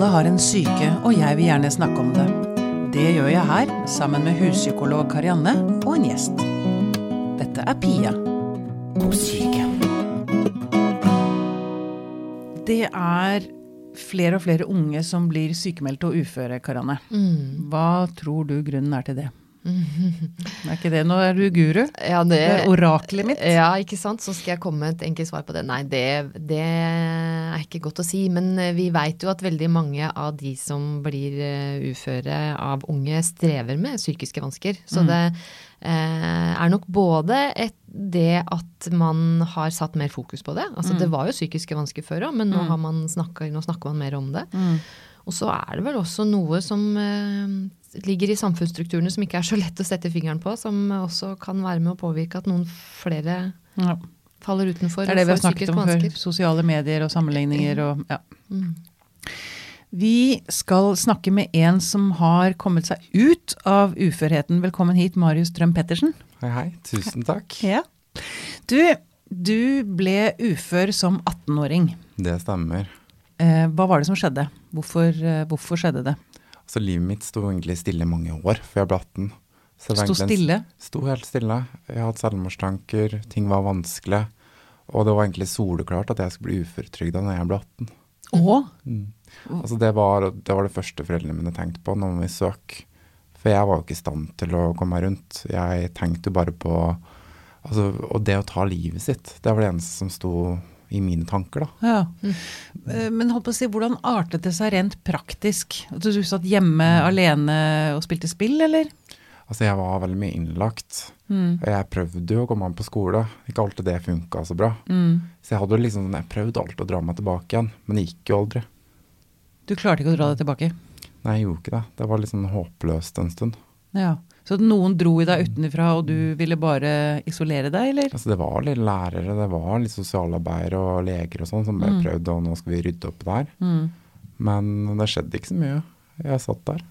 Alle har en syke, og jeg vil gjerne snakke om det. Det gjør jeg her, sammen med huspsykolog Karianne og en gjest. Dette er Pia om syke. Det er flere og flere unge som blir sykemeldte og uføre, Karianne. Hva tror du grunnen er til det? Er ikke det Nå er du guru. Ja, det, Det er oraklet mitt. Ja, ikke sant. Så skal jeg komme med et enkelt svar på det. Nei, det, det er ikke godt å si. Men eh, vi veit jo at veldig mange av de som blir eh, uføre av unge, strever med psykiske vansker. Så det eh, er nok både et, det at man har satt mer fokus på det. Altså det var jo psykiske vansker før òg, men nå, har man snakket, nå snakker man mer om det. Og så er det vel også noe som eh, ligger i samfunnsstrukturene som ikke er så lett å sette fingeren på, som også kan være med å påvirke at noen flere Ja. faller utenfor Det er det vi har snakket om før. Sosiale medier og sammenligninger og ja. Vi skal snakke med en som har kommet seg ut av uførheten. Velkommen hit, Marius Strøm Pettersen. Hei, hei. Tusen takk. Ja. Du, du ble ufør som 18-åring. Det stemmer. Eh, hva var det som skjedde? Hvorfor, eh, hvorfor skjedde det? Altså, livet mitt sto egentlig stille i mange år før jeg ble 18. Så Sto stille? Sto helt stille. Jeg hadde selvmordstanker, ting var vanskelig. Og det var egentlig soleklart at jeg skulle bli uføretrygda når jeg ble 18. Å? Altså, det, var, det var det første foreldrene mine tenkte på når vi søk. For jeg var jo ikke i stand til å komme meg rundt. Jeg tenkte jo bare på altså, Og det å ta livet sitt, det var det eneste som sto i mine tanker, da. Ja. Eh, Men holdt på å si, hvordan artet det seg rent praktisk? At du satt hjemme alene og spilte spill, eller? Altså, jeg var veldig mye innlagt. Og jeg prøvde jo å komme meg på skole. Ikke alltid det funka så bra. Så jeg hadde liksom, jeg prøvde alltid å dra meg tilbake igjen, men det gikk jo aldri. Du klarte ikke å dra deg tilbake? Nei, jeg gjorde ikke det. Det var litt sånn håpløst en stund. Ja. Så noen dro i deg utenfra, og du ville bare isolere deg, eller? Altså, det var litt lærere, det var litt sosialarbeidere og leger og sånn som bare prøvde, og nå skal vi rydde opp der. Men det skjedde ikke så mye. Jeg satt der.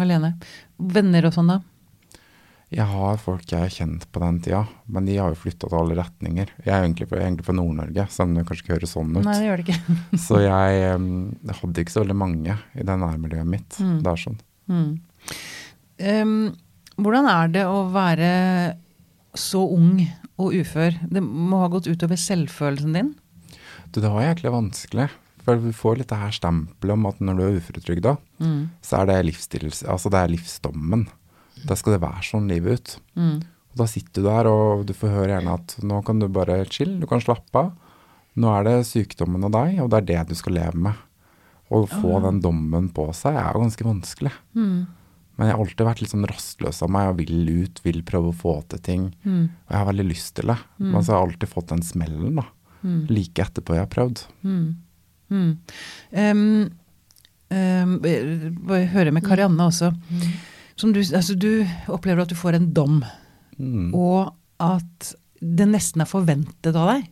Alene. Venner og sånn, da? Jeg har folk jeg har kjent på den tida, men de har jo flytta til alle retninger. Jeg er egentlig fra, Nord-Norge, selv om det kanskje ikke høres sånn ut. Nei, det gjør det ikke. Så jeg jeg hadde ikke så veldig mange i det nærmiljøet mitt. Det er sånn. Em, hvordan er det å være så ung og ufør? Det må ha gått utover selvfølelsen din? Du, det var egentlig vanskelig. For du får litt det her stempelet om at når du er uføretrygda, så er det, altså det er livsdommen. Da skal det være sånn livet ut. Og da sitter du der, og du får høre gjerne at nå kan du bare chill, du kan slappe av. Nå er det sykdommen og deg, og det er det du skal leve med. Å få den dommen på seg er jo ganske vanskelig. Men jeg har alltid vært litt sånn rastløs av meg og vil ut, vil prøve å få til ting. Og jeg har veldig lyst til det. Men så har jeg alltid fått den smellen, da. Like etterpå jeg har prøvd. Mm. um, em, jeg hører med Karianne også. Som du, altså, du opplever at du får en dom, Mm. og at det nesten er forventet av deg.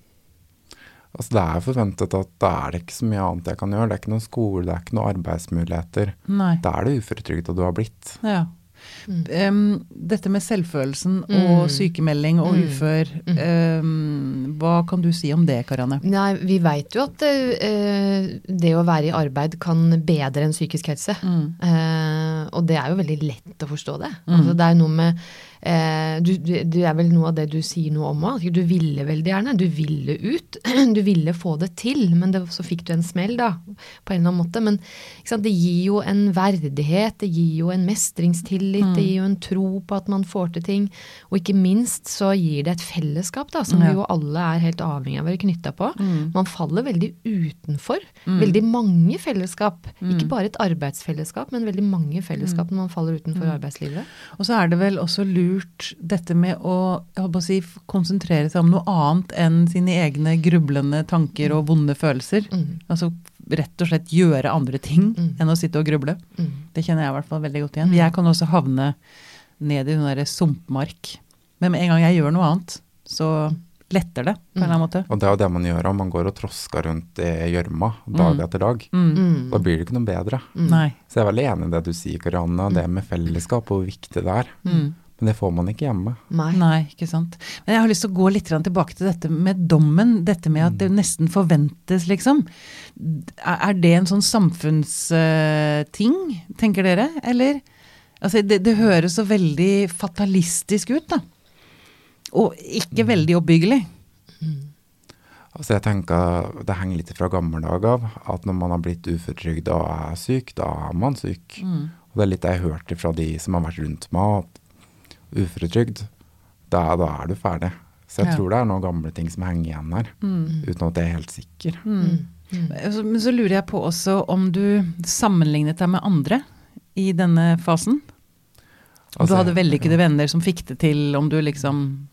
Altså Det er forventet at da er det ikke så mye annet jeg kan gjøre. Det er ikke noen skole, det er ikke noen arbeidsmuligheter. Nei. Da er det uføretrygda du har blitt. Ja. Em, dette med selvfølelsen og sykemelding og ufør, um, hva kan du si om det, Karianne? Nei, vi veit jo at uh, det å være i arbeid kan bedre en psykisk helse. Uh, og det er jo veldig lett å forstå det. Altså, det er noe med eh, du, du, Det er vel noe av det du sier noe om òg. Du ville veldig gjerne. Du ville ut. Du ville få det til, men det, så fikk du en smell, da. På en eller annen måte. Men det gir jo en verdighet, det gir jo en mestringstillit, det gir jo en tro på at man får til ting. Og ikke minst så gir det et fellesskap, da, som Ja. vi jo alle er helt avhengig av å være knytta på. Man faller veldig utenfor. Veldig mange fellesskap. Ikke bare et arbeidsfellesskap, men veldig mange fellesskap når man faller utenfor arbeidslivet. Og så er det vel også lurt dette med å, jeg å si, konsentrere seg om noe annet enn sine egne grublende tanker og vonde følelser. Altså rett og slett gjøre andre ting enn å sitte og gruble. Det kjenner jeg i hvert fall veldig godt igjen. Jeg kan også havne ned i den derre sumpmark. Men med en gang jeg gjør noe annet, så letter det på en eller annen måte. Og det er jo det man gjør om man går og trosker rundt i gjørma dag etter dag. Mm. Da blir det ikke noe bedre. Mm. Så jeg er veldig enig i det du sier, Karianne, det med fellesskap og hvor viktig det er. Men det får man ikke hjemme. Nei. Nei, ikke sant. Men jeg har lyst til å gå litt tilbake til dette med dommen. Dette med at det nesten forventes, liksom. Er det en sånn samfunnsting, tenker dere? Eller? Altså, det, det høres så veldig fatalistisk ut, da. Og ikke veldig oppbyggelig. Altså jeg tenker Det henger litt fra gamle dager av at når man har blitt uføretrygd og er syk, da er man syk. Og det er litt det jeg hørte fra de som har vært rundt meg, at uføretrygd, da, da er du ferdig. Så jeg Ja. tror det er noen gamle ting som henger igjen her, uten at jeg er helt sikker. Mm. Men så lurer jeg på også om du sammenlignet deg med andre i denne fasen? Om du Altså, hadde vellykkede venner som fikk det til, om du liksom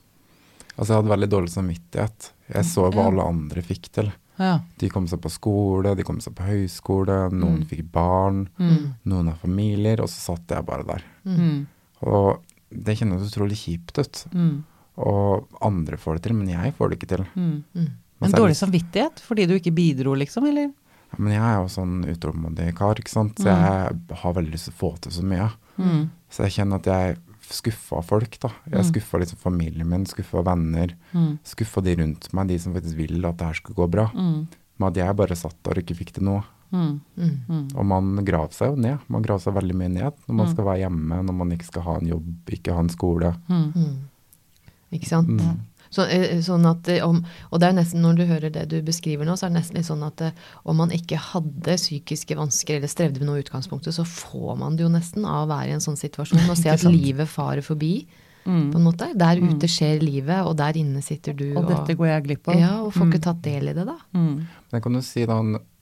Altså jeg hadde veldig dårlig samvittighet. Jeg så hva Ja. alle andre fikk til. Ja. De kom seg på skole, de kom seg på høyskole, noen Mm. fikk barn, Mm. noen har familier, og så satt jeg bare der. Mm. Og det kjennes utrolig kjipt ut. Mm. Og andre får det til, men jeg får det ikke til. Mm. Mm. Men dårlig samvittighet fordi du ikke bidro, liksom? Eller? Ja, Men jeg er jo sånn utålmodig kar, ikke sant. Så jeg har veldig lyst til å få til så mye. Mm. Så jeg kjenner at jeg skuffa folk, da. Jeg Mm. skuffa liksom familien min, skuffa venner. Mm. Skuffa de rundt meg, de som faktisk vil at det her skulle gå bra. Mm. Men at jeg bare satt der og ikke fikk til noe. Mm. Mm. Og man graver seg jo ned. Man graver seg veldig mye ned når man Mm. skal være hjemme, når man ikke skal ha en jobb, ikke ha en skole. Mm. Ikke sant? Mm. Så, eh, sånn at eh, om, og det er nesten når du hører det du beskriver nå, så er det nesten litt sånn at eh, om man ikke hadde psykiske vansker eller strevde med noe i utgangspunktet, så får man det jo nesten av å være i en sånn situasjon og se at livet farer forbi. Mm. på en måte. Der ute skjer livet, og der inne sitter du Og dette går jeg glipp av. Ja, og får Mm. ikke tatt del i det, da. Mm. Men kan du si da,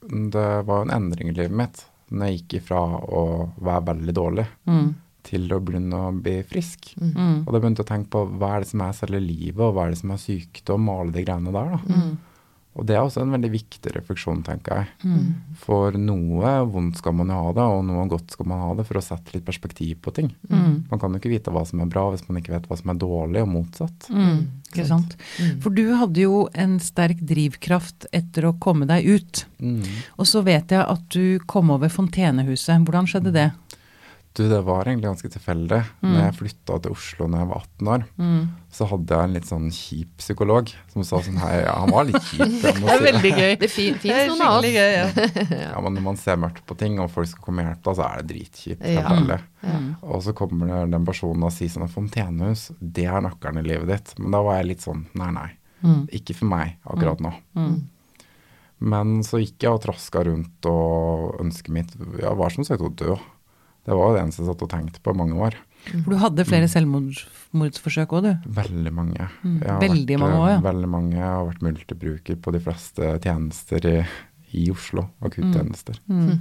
det var en endring i livet mitt når jeg gikk ifra å være veldig dårlig Mm. til å begynne å bli frisk. Mm. Og da begynte jeg å tenke på hva er det som er selve livet, og hva er det som er sykdom, og alle de greiene der. da. Mm. Og det er også en veldig viktig refleksjon, tenker jeg. Mm. For noe vondt skal man jo ha det, og noe godt skal man ha det, for å sette litt perspektiv på ting. Mm. Man kan jo ikke vite hva som er bra hvis man ikke vet hva som er dårlig, og motsatt. Mm. Ikke sant. Mm. For du hadde jo en sterk drivkraft etter å komme deg ut. Mm. Og så vet jeg at du kom over Fontenehuset. Hvordan skjedde det? Du, det var egentlig ganske tilfeldig. Når jeg flytta til Oslo når jeg var 18 år, Mm. så hadde jeg en litt sånn kjip psykolog som sa sånn hei, ja, han var litt kjip. det er veldig gøy. Det fin, fins noen av oss. gøy, ja. Ja, men når man ser mørkt på ting, og folk skal komme og hjelpe så er det dritkjipt. Ja. Ja. Og så kommer det den personen og sier sånn Fontenehus, det er nøkkelen i livet ditt. Men da var jeg litt sånn nei, nei. Mm. Ikke for meg akkurat nå. Mm. Men så gikk jeg og traska rundt, og ønsket mitt ja, var som sagt å dø. Det var det eneste jeg satt og tenkte på i mange år. For du hadde flere selvmordsforsøk òg, du. Veldig mange. Mm. Veldig vært, mange også, ja. Veldig mange. Jeg har vært multibruker på de fleste tjenester i, i Oslo. Akuttjenester. Mm.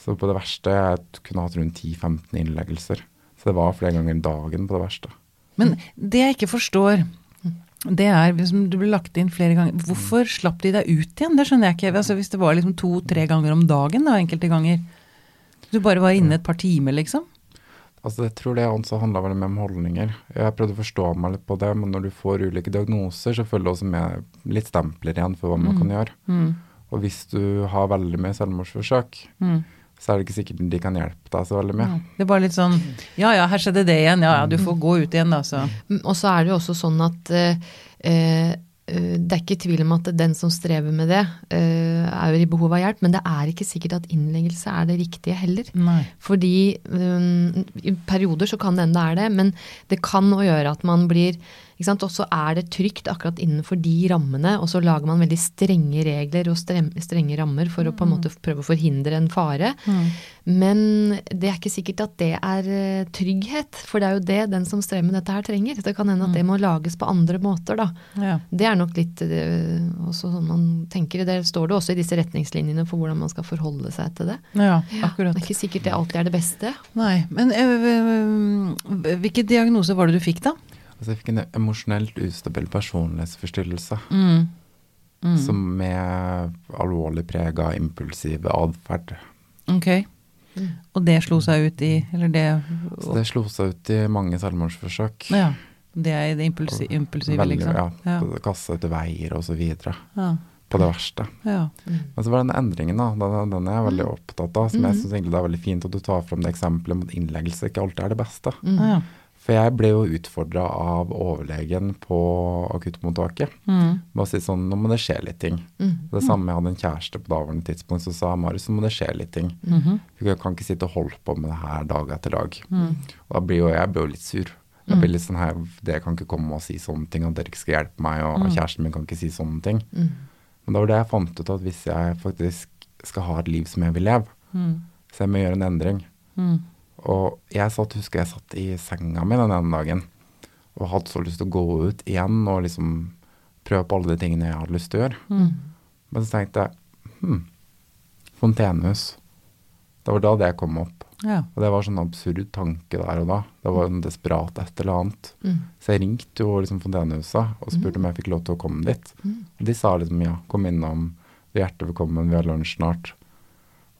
Så på det verste jeg kunne hatt rundt 10-15 innleggelser. Så det var flere ganger dagen på det verste. Men det jeg ikke forstår, det er hvis du ble lagt inn flere ganger Hvorfor slapp de deg ut igjen? Det skjønner jeg ikke. Altså, hvis det var liksom to-tre ganger om dagen da, enkelte ganger. Du bare var inne et par timer, liksom. Altså Jeg tror det også handla veldig mye om holdninger. Jeg prøvde å forstå meg litt på det, men når du får ulike diagnoser, så følger det også med litt stempler igjen for hva man kan gjøre. Mm. Og hvis du har veldig mye selvmordsforsøk, Mm. så er det ikke sikkert de kan hjelpe deg så veldig mye. Det er bare litt sånn Ja ja, her skjedde det igjen. Ja ja, du får gå ut igjen, da, så. Mm, Og så er det jo også sånn at eh, eh, det er ikke tvil om at den som strever med det, eh, er jo i behov av hjelp, men det er ikke sikkert at innleggelse er det riktige heller. Nei. Fordi um, i perioder så kan det enda er det, men det kan òg gjøre at man blir? Og så er det trygt akkurat innenfor de rammene, og så lager man veldig strenge regler og strenge rammer for å på en måte prøve å forhindre en fare. Mm. Men det er ikke sikkert at det er eh, trygghet, for det er jo det den som strever med dette her trenger. Det kan hende at det må lages på andre måter, da. Ja. Det er nok litt eh, også sånn man tenker. Det står det også i disse retningslinjene for hvordan man skal forholde seg til det. ja, akkurat. Det er ikke sikkert det alltid er det beste. Nei. Men øh, øh, hvilke diagnoser var det du fikk, da? Altså Jeg fikk en emosjonelt ustabil personlighetsforstyrrelse. Mm. Mm. Som med alvorlig prega impulsiv atferd. Ok. Og det slo seg ut i Eller det Så det slo seg ut i mange selvmordsforsøk. Ja. Det er det impulsi, impulsive, Veldig, liksom. Ja, Ja. Kaste ut veier og så videre. Ja. På det verste. ja. Men så var den endringen, da. Den, den er jeg veldig opptatt av. Som jeg syns egentlig det er veldig fint at du tar fram det eksempelet mot innleggelse ikke alltid er det beste. Mm. ja. For jeg ble jo utfordra av overlegen på akuttmottaket. Mm. Bare si sånn Nå må det skje litt ting. Mm. Det samme jeg hadde en kjæreste på daværende tidspunkt som sa Marius, nå må det skje litt ting. Mm For jeg kan ikke sitte og holde på med det her dag etter dag. Mm. Og da blir jo jeg blir jo litt sur. Jeg blir litt sånn her, Dere kan ikke komme og si sånne ting, at dere ikke skal hjelpe meg, og Mm. kjæresten min kan ikke si sånne ting. Mm. Men det var det jeg fant ut at hvis jeg faktisk skal ha et liv som jeg vil leve, Mm. så jeg må gjøre en endring. Mm. Og jeg satt, husker jeg satt i senga mi den ene dagen og hadde så lyst til å gå ut igjen og liksom prøve på alle de tingene jeg hadde lyst til å gjøre. Mm. Men så tenkte jeg hm, fontenehus. Det var da det kom opp. Ja. Og det var sånn absurd tanke der og da. Det var en desperat et eller annet. Mm. Så jeg ringte jo liksom Fontenehuset og spurte om jeg fikk lov til å komme dit. Mm. Og de sa liksom ja, kom innom, vi er hjertelig velkommen, vi har lunsj snart.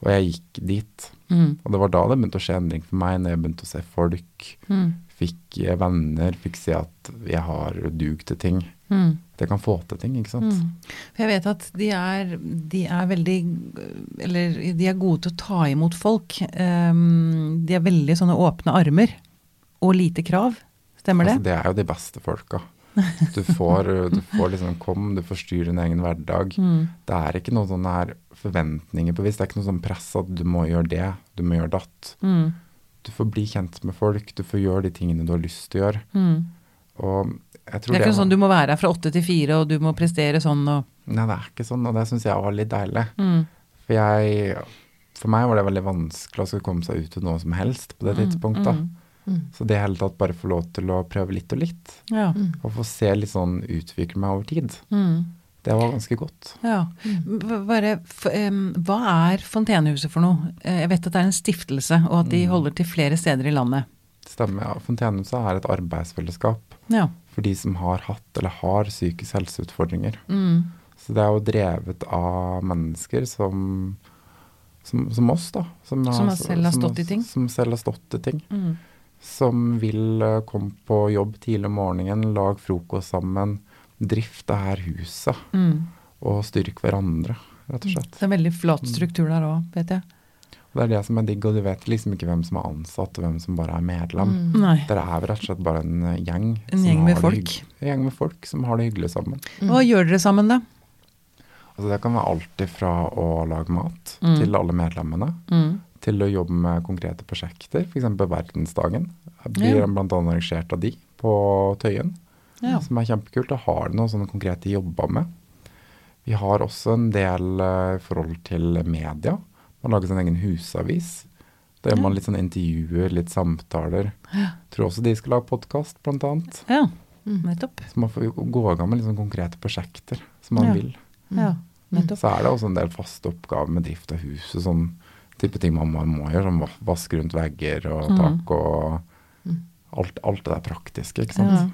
Og jeg gikk dit. Mm. Og det var da det begynte å skje endring for meg, når jeg begynte å se folk. Mm. Fikk venner, fikk se at jeg har dug til ting. Mm. Det kan få til ting, ikke sant. Mm. For jeg vet at de er, de er veldig Eller de er gode til å ta imot folk. Um, de er veldig sånne åpne armer. Og lite krav. Stemmer det? Altså, det er jo de beste folka. Du får, du får liksom kom, du forstyrrer din egen hverdag. Mm. Det er ikke noen sånne her forventninger på vis. Det er ikke noe sånn press at du må gjøre det, du må gjøre datt. Mm. Du får bli kjent med folk, du får gjøre de tingene du har lyst til å gjøre. Mm. Og jeg tror Det er ikke det, sånn du må være her fra åtte til fire, og du må prestere sånn og Nei, det er ikke sånn, og det syns jeg var litt deilig. mm. For jeg For meg var det veldig vanskelig å skulle komme seg ut til noe som helst på det tidspunktet. Mm. Mm. Så det i hele tatt bare få lov til å prøve litt og litt, Ja. Mm. og få se litt sånn utvikle meg over tid, Mm. det var ganske godt. Ja. B- Bare, hva er Fontenehuset for noe? Eh, Jeg vet at det er en stiftelse, og at de holder til flere steder i landet. Stemmer. ja. Fontenehuset er et arbeidsfellesskap Ja. for de som har hatt eller har psykisk helseutfordringer. Mm. Så det er jo drevet av mennesker som, som, som oss, da. Som har selv har som- stått i ting. Som selv har stått i ting. Mm. Som vil eh, komme på jobb tidlig om morgenen, lage frokost sammen, drifte her huset Mm. og styrke hverandre, rett og slett. Det er veldig flat struktur der òg, vet jeg. Og det er det som er digg, og du vet liksom ikke hvem som er ansatt og hvem som bare er medlem. Mm. Dere er rett og slett bare en eh, gjeng. En gjeng med folk. En gjeng med folk som har det hyggelig sammen. Hva gjør dere sammen, da? Altså Det kan være alt ifra å lage mat Mm. til alle medlemmene, Mm. Til å jobbe med konkrete prosjekter, f.eks. Verdensdagen. Blir Ja. annet arrangert av de på Tøyen, Ja. som er kjempekult. Da har noen sånne konkrete jobber med. Vi har også en del i forhold til media. Man lager sin egen husavis. Da gjør man litt sånn intervjuer, litt samtaler. Tror også de skal lage podkast, blant annet. ja. Mm. Nettopp. Så man får gå i gang med litt sånn konkrete prosjekter som man Ja. vil. Ja, nettopp. Så er det også en del faste oppgaver med drift av huset, sånn type ting man må, må gjøre, som va- vaske rundt vegger og Mm. tak og alt, alt det der praktiske, ikke sant. Ja.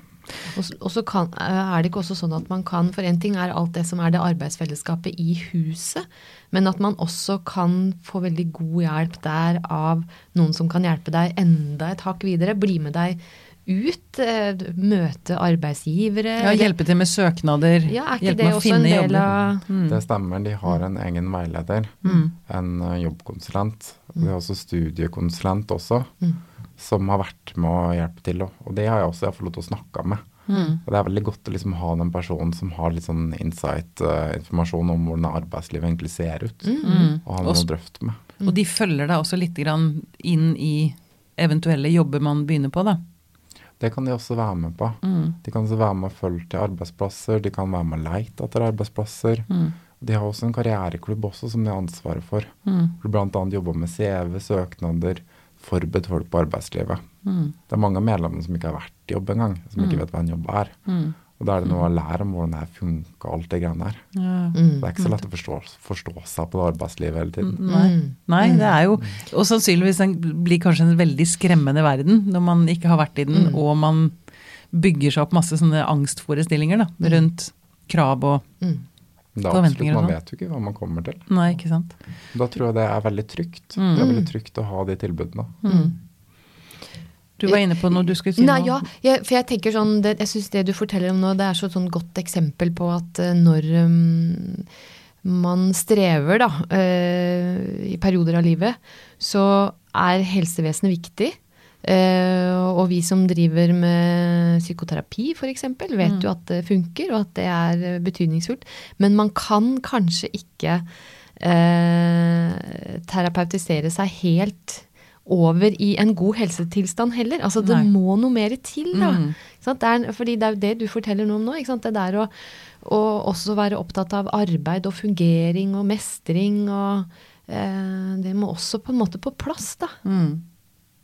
Og så- kan, er det ikke også sånn at man kan For en ting er alt det som er det arbeidsfellesskapet i huset, men at man også kan få veldig god hjelp der av noen som kan hjelpe deg enda et hakk videre. Bli med deg ut, eh, møte arbeidsgivere. Ja, hjelpe til med søknader. Ja, er ikke hjelpe det med å finne del jobber. av Mm. Det stemmer, de har en egen veileder, Mm. en eh, jobbkonsulent. De har også studiekonsulent også, Mm. som har vært med å hjelpe til. Og det har jeg også jeg fått lov til å snakke med. Mm. Og det er veldig godt å liksom ha den personen som har litt sånn insight-informasjon om hvordan arbeidslivet egentlig ser ut, Mm. og ha noe å drøfte med. Og de følger deg også litt grann inn i eventuelle jobber man begynner på, da. Det kan de også være med på. Mm. De kan også være med og følge til arbeidsplasser, de kan være med og leite etter arbeidsplasser. Mm. De har også en karriereklubb også som de har ansvaret for. Mm. Hvor bl.a. jobber med CV, søknader, forberedt folk på arbeidslivet. Mm. Det er mange av medlemmene som ikke har vært i jobb engang, som ikke vet hva en jobb er. Mm. Og da er det noe å lære om hvordan det her funker, alt det greiene der. Ja. Mm. Det er ikke så lett å forstå, forstå seg på det arbeidslivet hele tiden. Nei. Mm. Nei, det er jo Og sannsynligvis den blir kanskje en veldig skremmende verden når man ikke har vært i den, Mm. og man bygger seg opp masse sånne angstforestillinger da, rundt krav og Mm. Det er absolutt, Man sånn. vet jo ikke hva man kommer til. Nei, ikke sant. Da tror jeg det er veldig trygt. Mm. Det er veldig trygt å ha de tilbudene. Mm. Du var inne på noe du skulle si Nei, nå. ja, jeg, for jeg tenker sånn, det, jeg syns det du forteller om nå, det er så sånn godt eksempel på at eh, når um, man strever, da, uh, i perioder av livet, så er helsevesenet viktig. Uh, og vi som driver med psykoterapi f.eks., vet jo at det funker, og at det er betydningsfullt. Men man kan kanskje ikke uh, terapeutisere seg helt over i en god helsetilstand heller. Altså det Nei. må noe mer til, da. Mm. Det er, fordi det er jo det du forteller noe om nå. Ikke sant? Det der å, å også være opptatt av arbeid og fungering og mestring og eh, Det må også på en måte på plass, da. Mm.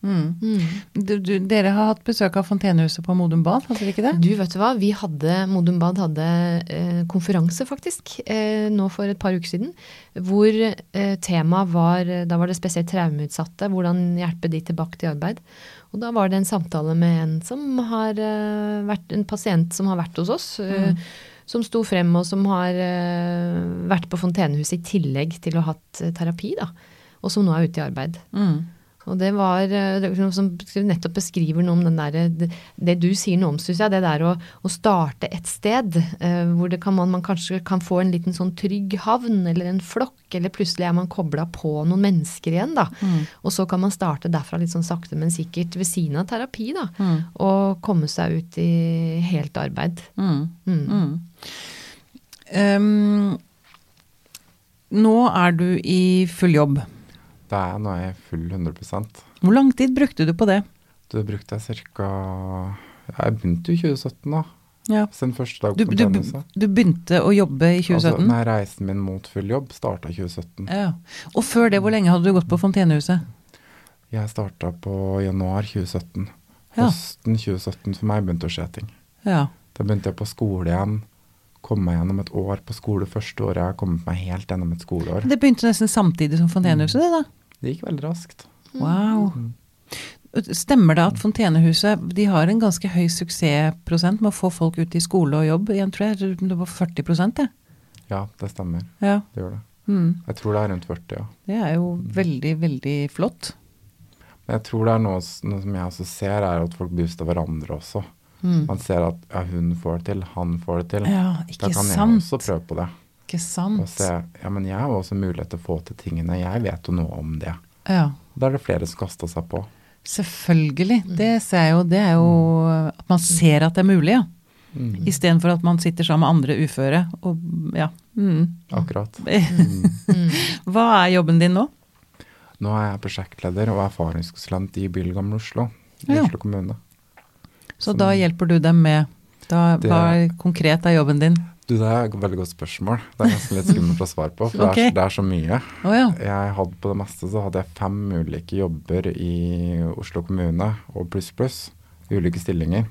Mm. Du, du, dere har hatt besøk av Fontenehuset på Modum Bad, hadde dere ikke det? Du, vet du hva. Vi hadde, Modum Bad hadde eh, konferanse, faktisk, eh, nå for et par uker siden. Hvor eh, temaet var Da var det spesielt traumeutsatte. Hvordan hjelpe de tilbake til arbeid. Og da var det en samtale med en som har eh, vært en pasient som har vært hos oss. Mm. Som sto frem og som har eh, vært på Fontenehuset i tillegg til å ha hatt eh, terapi. da, Og som nå er ute i arbeid. Mm. Og det var eh, noe som nettopp beskriver noe om den der, det, det du sier noe om, syns jeg. Det der å, å starte et sted eh, hvor det kan man, man kanskje kan få en liten sånn trygg havn eller en flokk, eller plutselig er man kobla på noen mennesker igjen, da. Og så kan man starte derfra litt sånn sakte, men sikkert ved siden av terapi, da. Og komme seg ut i helt arbeid. Mm. Mm. Mm. Um, nå er du i full jobb. Det er nå er jeg full 100% Hvor lang tid brukte du på det? Du brukte jeg ca. Jeg begynte jo i 2017, da. Ja. Sin første dag på du, Fontenehuset. du begynte å jobbe i 2017? Altså, nei, reisen min mot full jobb starta i 2017. ja. Og før det, hvor lenge hadde du gått på Fontenehuset? Jeg starta på januar 2017. Ja. Høsten 2017 for meg begynte å skje ting. Ja. Da begynte jeg på skole igjen. Kom meg gjennom et år på skole første året. Jeg har kommet meg helt gjennom et skoleår. Det begynte nesten samtidig som Fontenehuset, det da? Det gikk veldig raskt. Wow. Stemmer det at Fontenehuset de har en ganske høy suksessprosent med å få folk ut i skole og jobb? Jeg tror jeg det var 40 det. Ja, det stemmer. Ja. Det gjør det. Mm. Jeg tror det er rundt 40, ja. Det er jo veldig, veldig flott. Jeg tror det er noe, noe som jeg også ser, er at folk booster hverandre også. Mm. Man ser at ja, hun får det til, han får det til. Ja, ikke da kan kan jeg også prøve på det. Ikke Og sant. se ja, men jeg har også mulighet til å få til tingene. Jeg vet jo noe om det. Ja. Da er det flere som kaster seg på. Selvfølgelig. Det ser jeg jo. Det er jo at man ser at det er mulig, ja. Mm. Istedenfor at man sitter sammen med andre uføre. Og ja. Mm. Akkurat. Hva er jobben din nå? Nå er jeg prosjektleder og erfaringskonsulent i By Oslo. I Ja. Oslo kommune. Så da hjelper du dem med da, Det- Hva konkret er jobben din? Du, Det er et veldig godt spørsmål. Det er nesten litt skummelt å svare på, for det, er, det er så mye. Oh, ja. Jeg hadde På det meste så hadde jeg fem ulike jobber i Oslo kommune og pluss pluss. Ulike stillinger.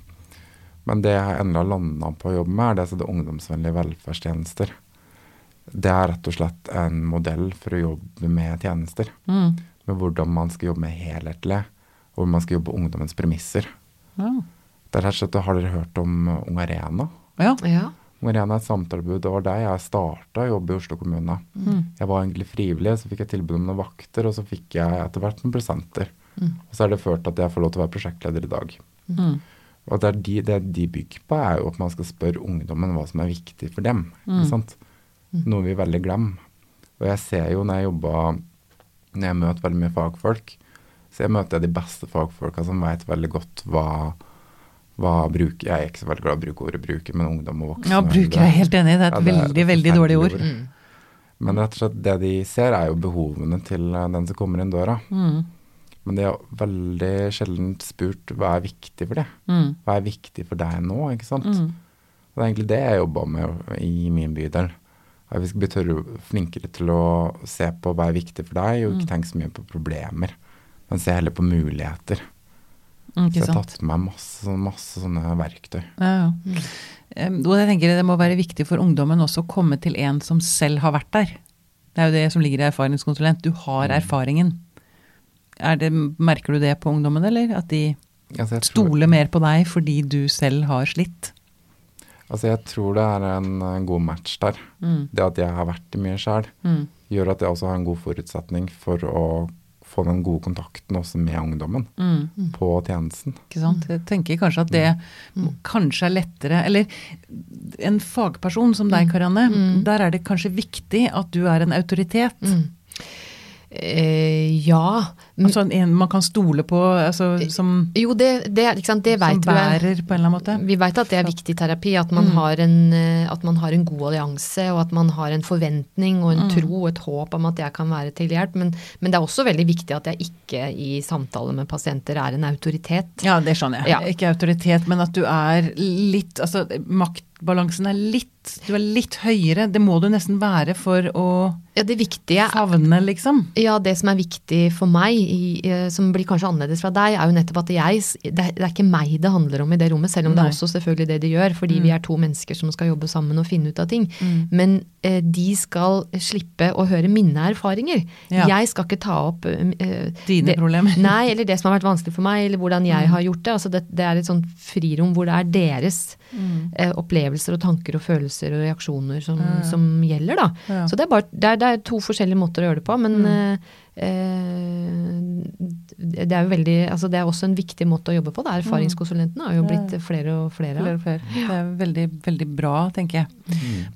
Men det jeg endelig har landa på å jobbe med, er det som heter ungdomsvennlige velferdstjenester. Det er rett og slett en modell for å jobbe med tjenester. Mm. Med hvordan man skal jobbe med helhetlig, og hvor man skal jobbe på ungdommens premisser. Ja. Det er rett og slett, Har dere hørt om Ung Arena? ja. Ja. Ung en er et samtaletilbud. Det var der jeg starta jobb i Oslo kommune. Mm. Jeg var egentlig frivillig, så fikk jeg tilbud om noen vakter, og så fikk jeg etter hvert noen presenter. Mm. Og så er det ført at jeg får lov til å være prosjektleder i dag. Mm. Og det, de, det de bygger på, er jo at man skal spørre ungdommen hva som er viktig for dem. Mm. Sant? Noe vi veldig glemmer. Og jeg ser jo når jeg jobber Når jeg møter veldig mye fagfolk, så jeg møter jeg de beste fagfolka som vet veldig godt hva, hva bruker Jeg er ikke så veldig glad i å bruke ordet bruker, men ungdom og voksne. ja, bruker jeg helt enig i. Det er et Ja, det er veldig, veldig dårlig ord. Mm. Men rett og slett det de ser, er jo behovene til eh, den som kommer inn døra. Mm. Men de har veldig sjelden spurt hva er viktig for det. Mm. Hva er viktig for deg nå, ikke sant. Mm. Og det er egentlig det jeg jobba med i min bydel. At vi skal bli tørre, flinkere til å se på hva er viktig for deg, og ikke tenke så mye på problemer. Men se heller på muligheter. Mm, Så jeg har tatt med meg masse, masse sånne verktøy. Ja, ja. Em, Og jeg tenker det må være viktig for ungdommen også å komme til en som selv har vært der. Det er jo det som ligger i erfaringskonsulent. Du har Mm. erfaringen. Er det, merker du det på ungdommen, eller? At de Altså, tror- stoler mer på deg fordi du selv har slitt? Altså, jeg tror det er en, god match der. Mm. Det at jeg har vært i mye sjæl, Mm. gjør at jeg også har en god forutsetning for å få den gode kontakten også med ungdommen Mm. på tjenesten. Ikke sant? Jeg tenker kanskje at det kanskje er lettere Eller en fagperson som deg, Karianne. Der er det kanskje viktig at du er en autoritet. Mm. Eh, ja. Men, Altså en man kan stole på, altså, som, jo, det, det, det som bærer, vi. på en eller annen måte. Vi vet at det er viktig terapi, at man, har en, eh, at man har en god allianse, og at man har en forventning og en tro og et håp om at jeg kan være til hjelp. Men, men det er også veldig viktig at jeg ikke i samtale med pasienter er en autoritet. Ja, det skjønner jeg. Ja. Ikke autoritet, men at du er litt Altså maktbalansen er litt Du er litt høyere. Det må du nesten være for å Ja, det viktige favne, liksom. Ja, det som er viktig for meg, i, eh, som blir kanskje annerledes fra deg, er jo nettopp at jeg Det er, ikke meg det handler om i det rommet, selv om det er også selvfølgelig det de gjør, fordi vi er to mennesker som skal jobbe sammen og finne ut av ting. Men eh, de skal slippe å høre mine erfaringer. Ja. Jeg skal ikke ta opp eh, Dine det- problemer. Nei, eller det som har vært vanskelig for meg, eller hvordan jeg har gjort det. Altså det, det er et sånt frirom hvor det er deres eh, opplevelser og tanker og følelser og reaksjoner som, som gjelder, da. Ja. Så det er, bare, det, er, det er to forskjellige måter å gjøre det på, men eh, eh, det er jo veldig Altså det er også en viktig måte å jobbe på. Det er Erfaringskonsulentene har jo blitt flere og flere. Flere og flere. Det er veldig, veldig bra, tenker jeg.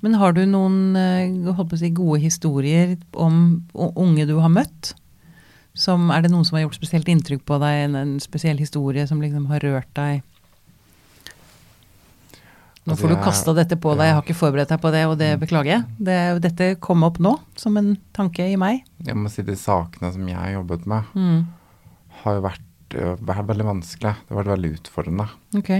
Men har du noen eh, holdt på å si, gode historier om unge du har møtt? Som, er det noen som har gjort spesielt inntrykk på deg? En, en spesiell historie som liksom har rørt deg? Nå Altså, får du kasta dette på deg, jeg har ikke forberedt deg på det, og det beklager jeg. Det, dette kom opp nå som en tanke i meg. Jeg må si de sakene som jeg har jobbet med, Mm. har jo vært, vært veldig vanskelig. Det har vært veldig utfordrende. Ok.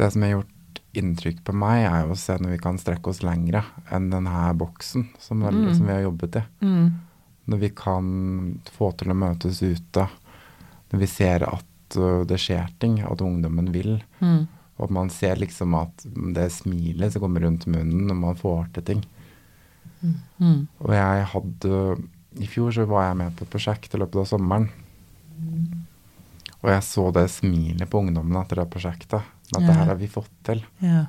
Det som har gjort inntrykk på meg, er jo å se når vi kan strekke oss lengre enn denne boksen som, Mm. som vi har jobbet i. Mm. Når vi kan få til å møtes ute. Når vi ser at øh, det skjer ting, at ungdommen vil. Mm. Og man ser liksom at det smilet som kommer rundt munnen når man får til ting. Mm. Og jeg hadde I fjor så var jeg med på et prosjekt i løpet av sommeren. Og jeg så det smilet på ungdommene etter det prosjektet. At Ja. det her har vi fått til. Ja.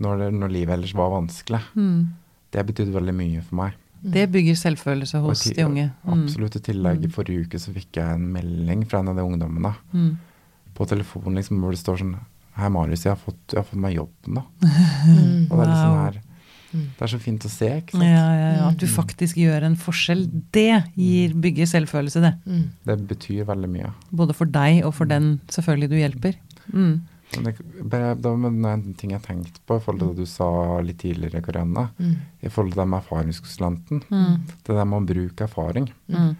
Når, det, når livet ellers var vanskelig. Mm. Det betydde veldig mye for meg. Det bygger selvfølelse hos de unge. Mm. Absolutt. I tillegg, i forrige uke så fikk jeg en melding fra en av de ungdommene Mm. på telefonen liksom, hvor det står sånn Hei, Marius, jeg har fått, jeg har fått meg jobben, da. Mm. Og det er liksom Wow. her Det er så fint å se, ikke sant. ja, ja. At du faktisk gjør en forskjell, det gir, bygger selvfølelse, det. Mm. Det betyr veldig mye. Både for deg og for den selvfølgelig du hjelper. Mm. Men det, bare, det var en ting jeg tenkte på i forhold til det du sa litt tidligere, Karianne. Mm. I forhold til det med erfaringskonsulenten. Mm. Det der med å bruke erfaring. Mm.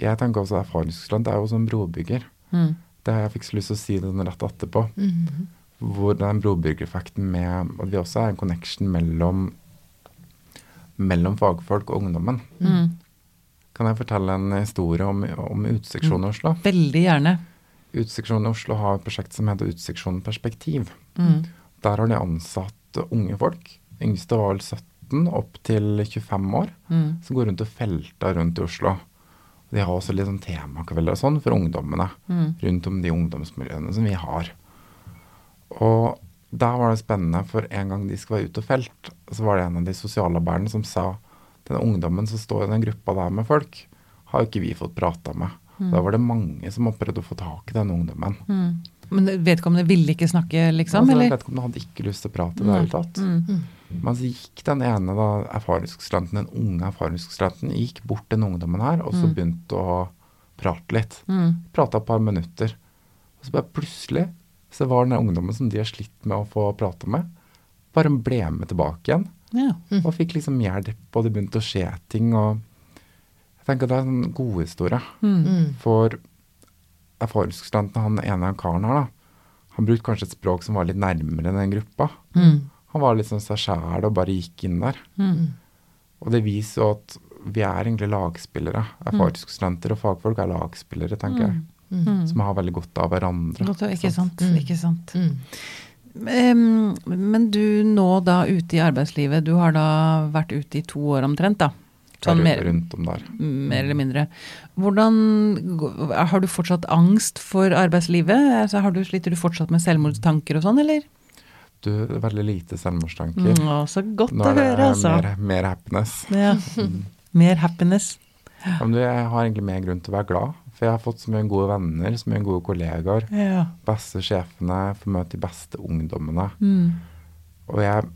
Jeg tenker også at erfaringskonsulent er jo som brobygger. Mm. Det har jeg fikk så lyst til å si det rett etterpå. Mm. Hvor det er en brobyggereffekt med at vi også er en connection mellom mellom fagfolk og ungdommen. Mm. Kan jeg fortelle en historie om, om Uteseksjonen i Oslo? Veldig gjerne. Uteseksjonen i Oslo har et prosjekt som heter Uteseksjonen perspektiv. Mm. Der har de ansatt unge folk. Yngste var vel 17, opp til 25 år. Mm. Som går rundt og felter rundt i Oslo. De har også litt sånn temakvelder og sånn for ungdommene. Mm. Rundt om de ungdomsmiljøene som vi har. Og der var det spennende, for en gang de skulle være ute og felt, så var det en av de sosialarbeiderne som sa den ungdommen som står i den gruppa der med folk, har jo ikke vi fått prata med. Da var det mange som har prøvd å få tak i den ungdommen. Mm. Men vedkommende ville ikke snakke, liksom? altså, eller? vedkommende hadde ikke lyst til å prate i det hele tatt. Mm. Men så gikk den ene da, erfaringskonsulenten, den unge erfaringskonsulenten, gikk bort til den ungdommen her, og så begynte å prate litt. Mm. Prata et par minutter. Og så bare plutselig så var den ungdommen som de har slitt med å få prate med, bare ble med tilbake igjen. Ja. Mm. Og fikk liksom hjelp, og det begynte å skje ting. og Jeg tenker det er en god historie. Mm. Mm. For erfaringskonsulenten, han ene karen her, da, han brukte kanskje et språk som var litt nærmere den gruppa. Mm. Han var sånn seg sjæl og bare gikk inn der. Mm. Og det viser jo at vi er egentlig lagspillere. Erfaringskonsulenter og fagfolk er lagspillere, tenker jeg. Mm. Som har veldig godt av hverandre. Godt, ikke sant. Mm. Ikke sant. Mm. Men du nå da ute i arbeidslivet, du har da vært ute i to år omtrent, da? Sånn mer, rundt om der. mer eller mindre. Hvordan Har du fortsatt angst for arbeidslivet? Altså, har du, sliter du fortsatt med selvmordstanker og sånn, eller? Du, veldig lite selvmordstanker. Mm, å, så godt å det høre, altså. mer, mer happiness. Ja. Mer happiness. Ja, men du, jeg har egentlig mer grunn til å være glad. For jeg har fått så mye gode venner, så mye gode kollegaer. Ja. Beste sjefene, får møte de beste ungdommene. Mm. Og jeg,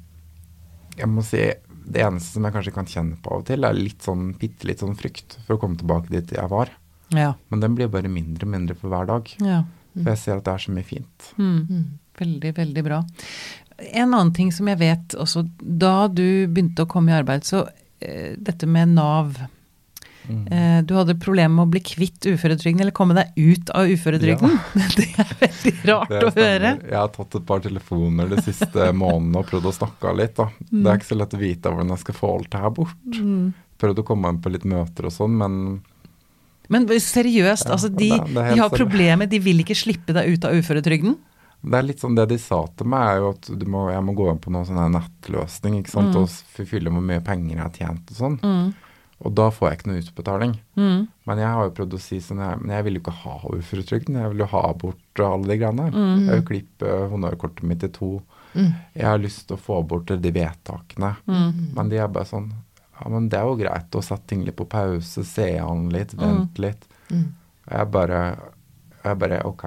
jeg må si, det eneste som jeg kanskje kan kjenne på av og til, er litt sånn bitte litt sånn frykt for å komme tilbake dit jeg var. Ja. Men den blir bare mindre og mindre for hver dag. ja. For jeg ser at det er så mye fint. Mm. Veldig, veldig bra. En annen ting som jeg vet også, da du begynte å komme i arbeid, så eh, dette med Nav Mm. eh, Du hadde problemer med å bli kvitt uføretrygden, eller komme deg ut av uføretrygden. Det er veldig rart er å høre. Jeg har tatt et par telefoner de siste månedene og prøvd å snakke litt. da. Det er ikke så lett å vite hvordan jeg skal få alt det her bort. Mm. Prøvd å komme inn på litt møter og sånn, men Men seriøst, Ja, altså de, det det de har problemer, de vil ikke slippe deg ut av uføretrygden? det er litt sånn det de sa til meg, er jo at du må, jeg må gå inn på noen sånn nettløsning ikke sant, Mm. og fylle hvor mye penger jeg har tjent og sånn. Mm. Og da får jeg ikke noe utbetaling. Mm. Men jeg har jo prøvd å si sånn jeg, men jeg vil jo ikke ha uføretrygden. Jeg vil jo ha bort alle de greiene. Mm. Jeg vil klippe honnørkortet mitt i to. Mm. Jeg har lyst til å få bort de vedtakene. Mm. Men de er bare sånn Ja, men det er jo greit å sette ting litt på pause, se an litt, vente litt. Mm. Og jeg bare Jeg bare OK.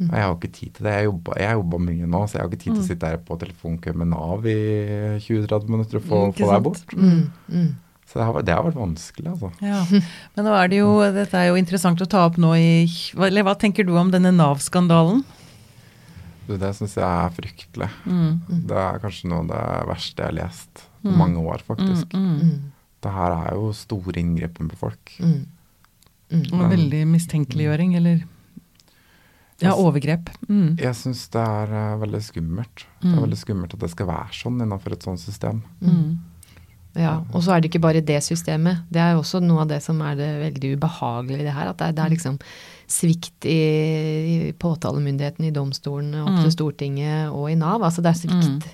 Mm. Jeg har ikke tid til det. Jeg har jeg mye nå, så jeg har ikke tid til å sitte her på telefonkø med Nav i 20-30 minutter og få, Mm, få deg bort. Mm. Mm. Så det har, det har vært vanskelig, altså. Ja. Men nå er det jo, dette er jo interessant å ta opp nå i hva- Eller hva tenker du om denne Nav-skandalen? Det syns jeg er fryktelig. Mm. Det er kanskje noe av det verste jeg har lest på Mm. mange år, faktisk. Mm. Mm. Det her er jo store inngrepen på folk. Mm. Mm. Og veldig mistenkeliggjøring, eller Ja, overgrep. Mm. Jeg syns det er uh, veldig skummelt. Det er Mm. veldig skummelt at det skal være sånn innenfor et sånt system. Mm. Ja, og så er det ikke bare det systemet. Det er også noe av det som er det veldig ubehagelige i det her. At det er, det er liksom svikt i, i påtalemyndigheten, i domstolene, opp Mm. til Stortinget og i Nav. Altså det er svikt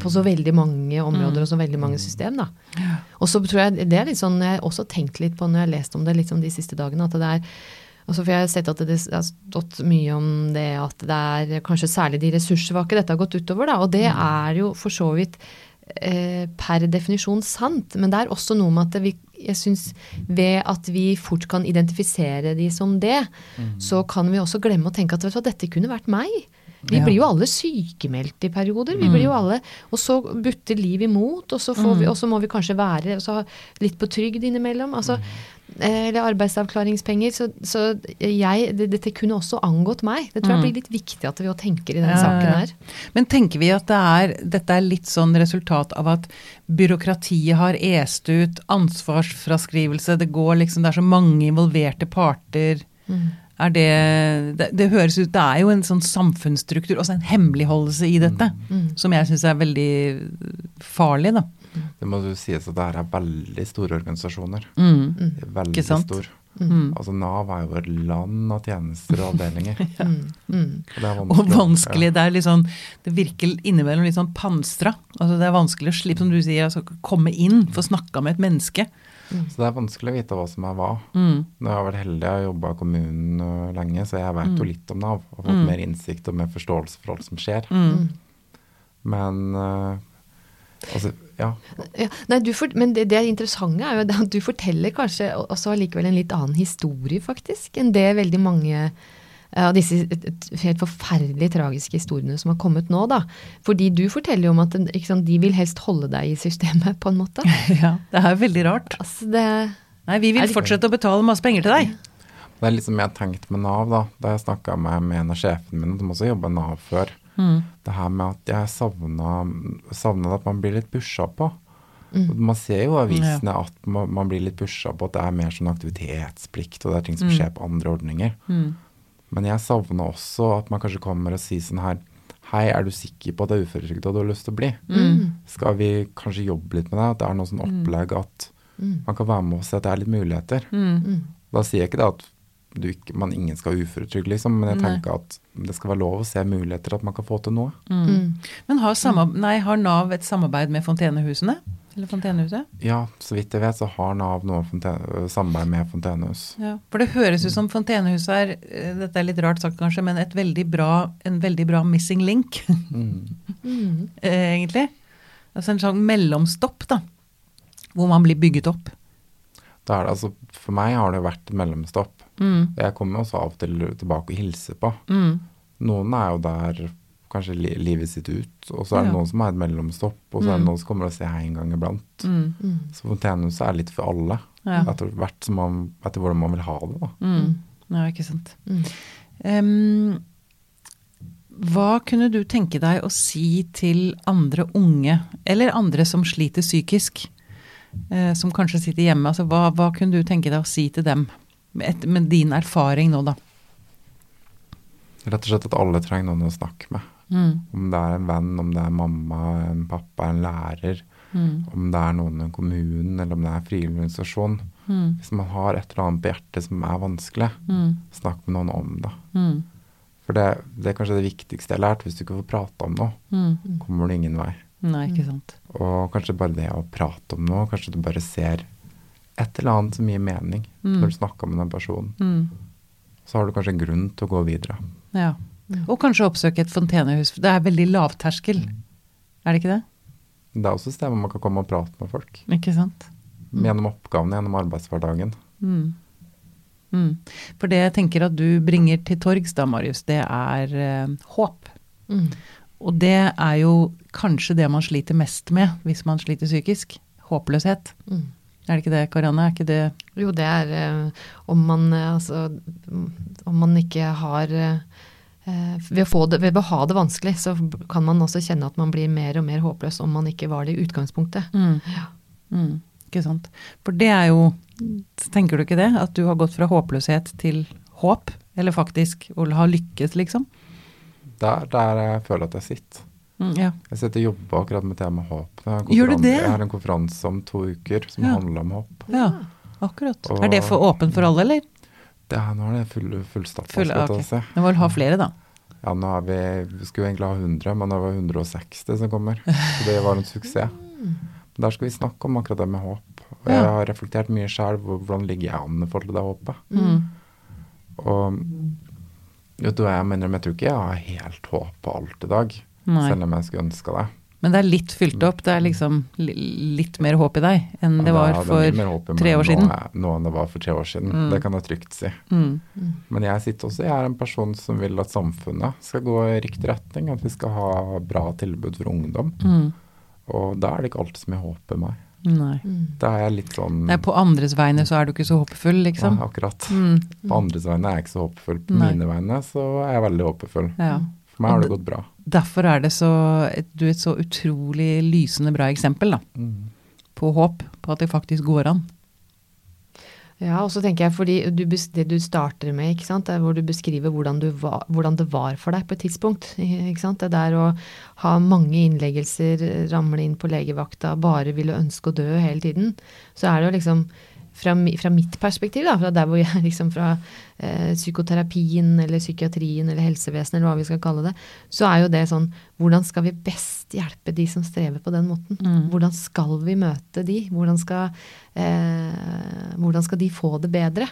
på så veldig mange områder og så veldig mange system, da. Og så tror jeg det er litt sånn jeg har også tenkt litt på når jeg har lest om det liksom de siste dagene, at det er Altså for jeg har sett at det har stått mye om det at det er kanskje særlig de ressurssvake dette har gått utover, da. Og det er jo for så vidt eh, per definisjon sant, men det er også noe med at vi, jeg syns ved at vi fort kan identifisere de som det, så kan vi også glemme å tenke at vet du dette kunne vært meg. Vi blir jo alle sykemeldt i perioder. Vi blir jo alle, Og så butter liv imot, og så, får vi, og så må vi kanskje være så litt på trygd innimellom. Altså, eh, eller arbeidsavklaringspenger. Så, så jeg, det, dette kunne også angått meg. Det tror jeg blir litt viktig at vi tenker i den Ja, saken her. Men tenker vi at det er, dette er litt sånn resultat av at byråkratiet har est ut ansvarsfraskrivelse, det går liksom, det er så mange involverte parter. Er det, det Det høres ut Det er jo en sånn samfunnsstruktur, også en hemmeligholdelse i dette, som jeg syns er veldig farlig, da. Det må jo sies at det her er veldig store organisasjoner. Mm. Veldig Ikke sant? stor. Mm. Altså Nav er jo et land av tjenester og avdelinger. ja. mm. Og det er Og vanskelig. Det er litt sånn Det virker innimellom litt sånn panstra. Altså det er vanskelig å slippe, som du sier, altså komme inn, få snakka med et menneske. Ja. Så det er vanskelig å vite hva som er hva. Mm. Nå har jeg vært heldig, jeg har jobba i kommunen øh, lenge, så jeg Mm. jo litt om Nav. Og fått mer innsikt og mer forståelse for alt som skjer. Mm. Men uh, altså, ja. Ja, nei, du for, men det, det interessante er jo at du forteller kanskje også allikevel en litt annen historie, faktisk, enn det veldig mange av disse helt forferdelig tragiske historiene som har kommet nå, da. Fordi du forteller jo om at sant, de vil helst holde deg i systemet, på en måte. Ja, det er veldig rart. Altså, det Nei, vi vil fortsette å betale masse penger til deg. Det er liksom jeg har tenkt med Nav, da. Da jeg snakka med, med en av sjefene mine, som også jobba i Nav før. Mm. Det her med at jeg savna, at man blir litt pusha på. Mm. Man ser jo i avisene at man, man blir litt pusha på at det er mer sånn aktivitetsplikt, og det er ting som Mm. skjer på andre ordninger. Mm. Men jeg savna også at man kanskje kommer og sier sånn her Hei, er du sikker på at det er uføretrygda du har lyst til å bli? Mm. Skal vi kanskje jobbe litt med det? At det er noe sånn opplegg at Mm. man kan være med og se at det er litt muligheter. Mm. Mm. Da sier jeg ikke det at du ikke, man ingen skal ha uføretrygd, liksom, men jeg Nei. tenker at det skal være lov å se muligheter, at man kan få til noe. Mm. Mm. Men har, sama- nei, har Nav et samarbeid med Fontenehusene? Eller Fontenehuset? Ja, så vidt jeg vet så har Nav noe fonten- samarbeid med Fontenehus. Ja. For det høres ut som Fontenehuset er, eh, dette er litt rart sagt kanskje, men et veldig bra, en veldig bra missing link, Mm. Eh, egentlig. Altså en sånn mellomstopp, da. Hvor man blir bygget opp. Da er det, altså, for meg har det vært mellomstopp. Mm. Jeg kommer også av og til tilbake og hilser på. Mm. Noen er jo der kanskje li livet sitt ut. Og så er det Ja. noen som har et mellomstopp, og så er det Mm. noen som kommer og ser en gang iblant. Mm. Mm. Så fontenehuset er litt for alle, Ja. etter hvert som man, etter hvordan man vil ha det. da. Mm. ja, ikke sant. Mm. Em, hva kunne du tenke deg å si til andre unge, eller andre som sliter psykisk, uh, som kanskje sitter hjemme? Altså, hva, hva kunne du tenke deg å si til dem, med, et, med din erfaring nå, da? Rett og slett at alle trenger noen å snakke med. Mm. Om det er en venn, om det er mamma, en pappa, en lærer. Mm. Om det er noen i kommunen, eller om det er frivillig organisasjon. Mm. Hvis man har et eller annet på hjertet som er vanskelig, Mm. snakk med noen om det. Mm. For det, det er kanskje det viktigste jeg har lært. Hvis du ikke får prate om noe, Mm. kommer du ingen vei. Nei, ikke sant. Og kanskje bare det å prate om noe, kanskje du bare ser et eller annet som gir mening Mm. når du snakker med den personen. Mm. Så har du kanskje en grunn til å gå videre. Ja. Og kanskje oppsøke et fontenehus. Det er veldig lavterskel, er det ikke det? Det er også et sted hvor man kan komme og prate med folk. Ikke sant? Gjennom oppgavene, gjennom arbeidshverdagen. Mm. Mm. For det jeg tenker at du bringer til torgs da, Marius, det er eh, håp. Mm. Og det er jo kanskje det man sliter mest med hvis man sliter psykisk. Håpløshet. Mm. Er det ikke det, Karianne? Er ikke det Jo, det er eh, om man eh, altså mm, Om man ikke har eh, ved, å få det, ved å ha det vanskelig, så kan man også kjenne at man blir mer og mer håpløs om man ikke var det i utgangspunktet. mm. Mm. Ikke sant. For det er jo Tenker du ikke det? At du har gått fra håpløshet til håp? Eller faktisk å ha lykkes, liksom? Der, der jeg føler at jeg sitter. Mm, ja. Jeg sitter og jobber akkurat med temaet håp. Gjør du det? Jeg har en konferanse om to uker som Ja. handler om håp. ja. Akkurat. Og- Er det for åpent for alle, eller? Det er, nå er det full, Full- skal jeg ta ok. og si. Ha flere, da. Ja, nå er vi, vi skulle egentlig ha 100, men det var 160 som kommer. Så det var en suksess. Men Der skal vi snakke om akkurat det med håp. Og jeg har reflektert mye sjøl hvordan ligger jeg an i forhold til det håpet. Mm. Og vet du hva jeg mener, men jeg tror ikke jeg har helt håp på alt i dag. Nei. Selv om jeg skulle ønske det. Men det er litt fylt opp. Det er liksom litt mer håp i deg enn det var for tre år nå, siden. Nå enn det var for tre år siden. Mm. Det kan jeg trygt si. Mm. Men jeg sitter også, jeg er en person som vil at samfunnet skal gå i riktig retning. At vi skal ha bra tilbud for ungdom. Mm. Og da er det ikke alt som jeg håper meg. Nei. Mm. Da er jeg litt sånn Nei, på andres vegne så er du ikke så håpefull, liksom. Ja, akkurat. Mm. På andres vegne er jeg ikke så håpefull. På Nei. mine vegne så er jeg veldig håpefull. Ja. For meg har det gått bra. Derfor er det så et, Du et så utrolig lysende bra eksempel, da. Mm. På håp. På at det faktisk går an. Ja, og så tenker jeg fordi du, det du starter med, ikke sant, er hvor du beskriver hvordan, du var, hvordan det var for deg på et tidspunkt. Ikke sant? Det der å ha mange innleggelser, ramle inn på legevakta, bare ville ønske å dø hele tiden. Så er det jo liksom fra, fra mitt perspektiv, da, fra der hvor jeg liksom fra eh, psykoterapien eller psykiatrien eller helsevesenet eller hva vi skal kalle det, så er jo det sånn Hvordan skal vi best hjelpe de som strever på den måten? Mm. Hvordan skal vi møte de? Hvordan skal, eh, hvordan skal de få det bedre?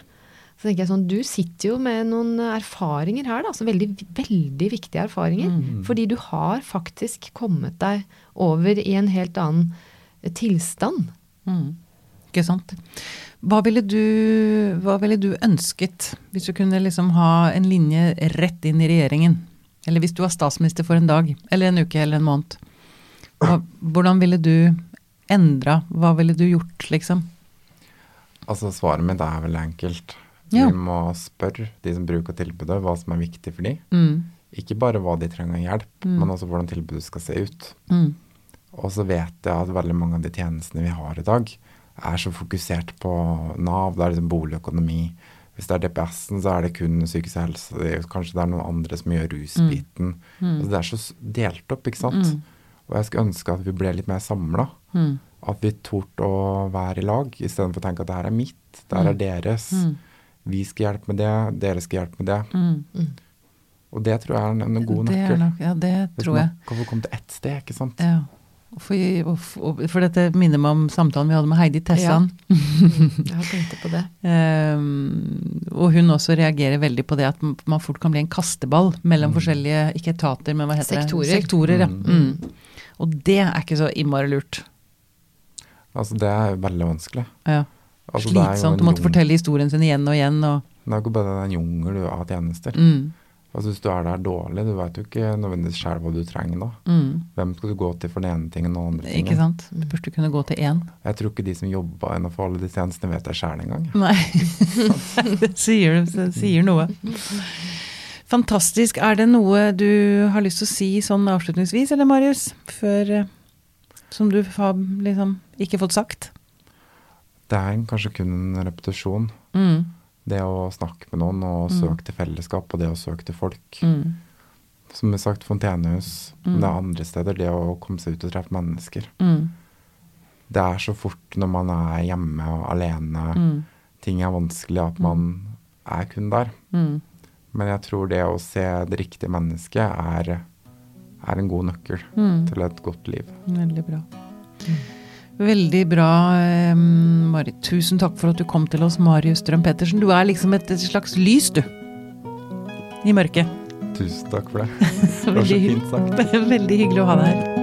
Så tenker jeg sånn, Du sitter jo med noen erfaringer her, da, altså veldig, veldig viktige erfaringer. Mm. Fordi du har faktisk kommet deg over i en helt annen eh, tilstand. Mm. Ikke sant. Hva ville, du, hva ville du ønsket hvis du kunne liksom ha en linje rett inn i regjeringen? Eller hvis du var statsminister for en dag, eller en uke, eller en måned. Hva, hvordan ville du endra? Hva ville du gjort, liksom? Altså Svaret mitt er veldig enkelt. Ja. Vi må spørre de som bruker tilbudet, hva som er viktig for dem. Mm. Ikke bare hva de trenger hjelp, Mm. men også hvordan tilbudet skal se ut. Mm. Og så vet jeg at veldig mange av de tjenestene vi har i dag, er så fokusert på Nav. Det er liksom boligøkonomi. Hvis det er DPS-en, så er det kun psykisk helse. Det er, kanskje det er noen andre som gjør rusbiten. Mm. Altså, det er så delt opp, ikke sant. Mm. Og jeg skulle ønske at vi ble litt mer samla. Mm. At vi torde å være i lag, istedenfor å tenke at det her er mitt, det her er deres. Mm. Vi skal hjelpe med det, dere skal hjelpe med det. Mm. Og det tror jeg er en, en god er nøkkel. ja, det tror jeg. man kan få komme til ett sted, ikke sant. Ja. For, for, for dette minner meg om samtalen vi hadde med Heidi Tessan. Jeg har tenkt på det. um, og hun også reagerer veldig på det at man fort kan bli en kasteball mellom Mm. forskjellige, ikke etater, men hva heter Sektorer. det? Sektorer. Ja. Mm. Mm. Og det er ikke så innmari lurt. Altså, det er veldig vanskelig. Ja. Altså, er Slitsomt å måtte jung- fortelle historien sin igjen og igjen. Og, Det er jo ikke bare en jungel av tjenester. mm, Altså Hvis du er der dårlig, du vet jo ikke nødvendigvis sjøl hva du trenger da. Mm. Hvem skal du gå til for den ene tingen og den andre tingen? Ikke sant? Du burde kunne gå til én. Jeg tror ikke de som jobba innenfor alle de tjenestene, vet det sjøl engang. Nei. det sier, det sier noe. Fantastisk. Er det noe du har lyst til å si sånn avslutningsvis, eller Marius? Før eh, Som du har liksom ikke fått sagt? Det er kanskje kun en repetisjon. Mm. Det å snakke med noen og søke til fellesskap, og det å søke til folk. Mm. Som vi sagt, fontenehus. mm. det er andre steder. Det å komme seg ut og treffe mennesker. Mm. Det er så fort når man er hjemme og alene, Mm. ting er vanskelig, at man er kun der. Mm. Men jeg tror det å se det riktige mennesket er, er en god nøkkel Mm. til et godt liv. Veldig bra. Veldig bra, eh, Marit. Tusen takk for at du kom til oss, Marius Strøm Pettersen. Du er liksom et, et slags lys, du. I mørket. Tusen takk for det. Det var så fint sagt. veldig hyggelig å ha deg her.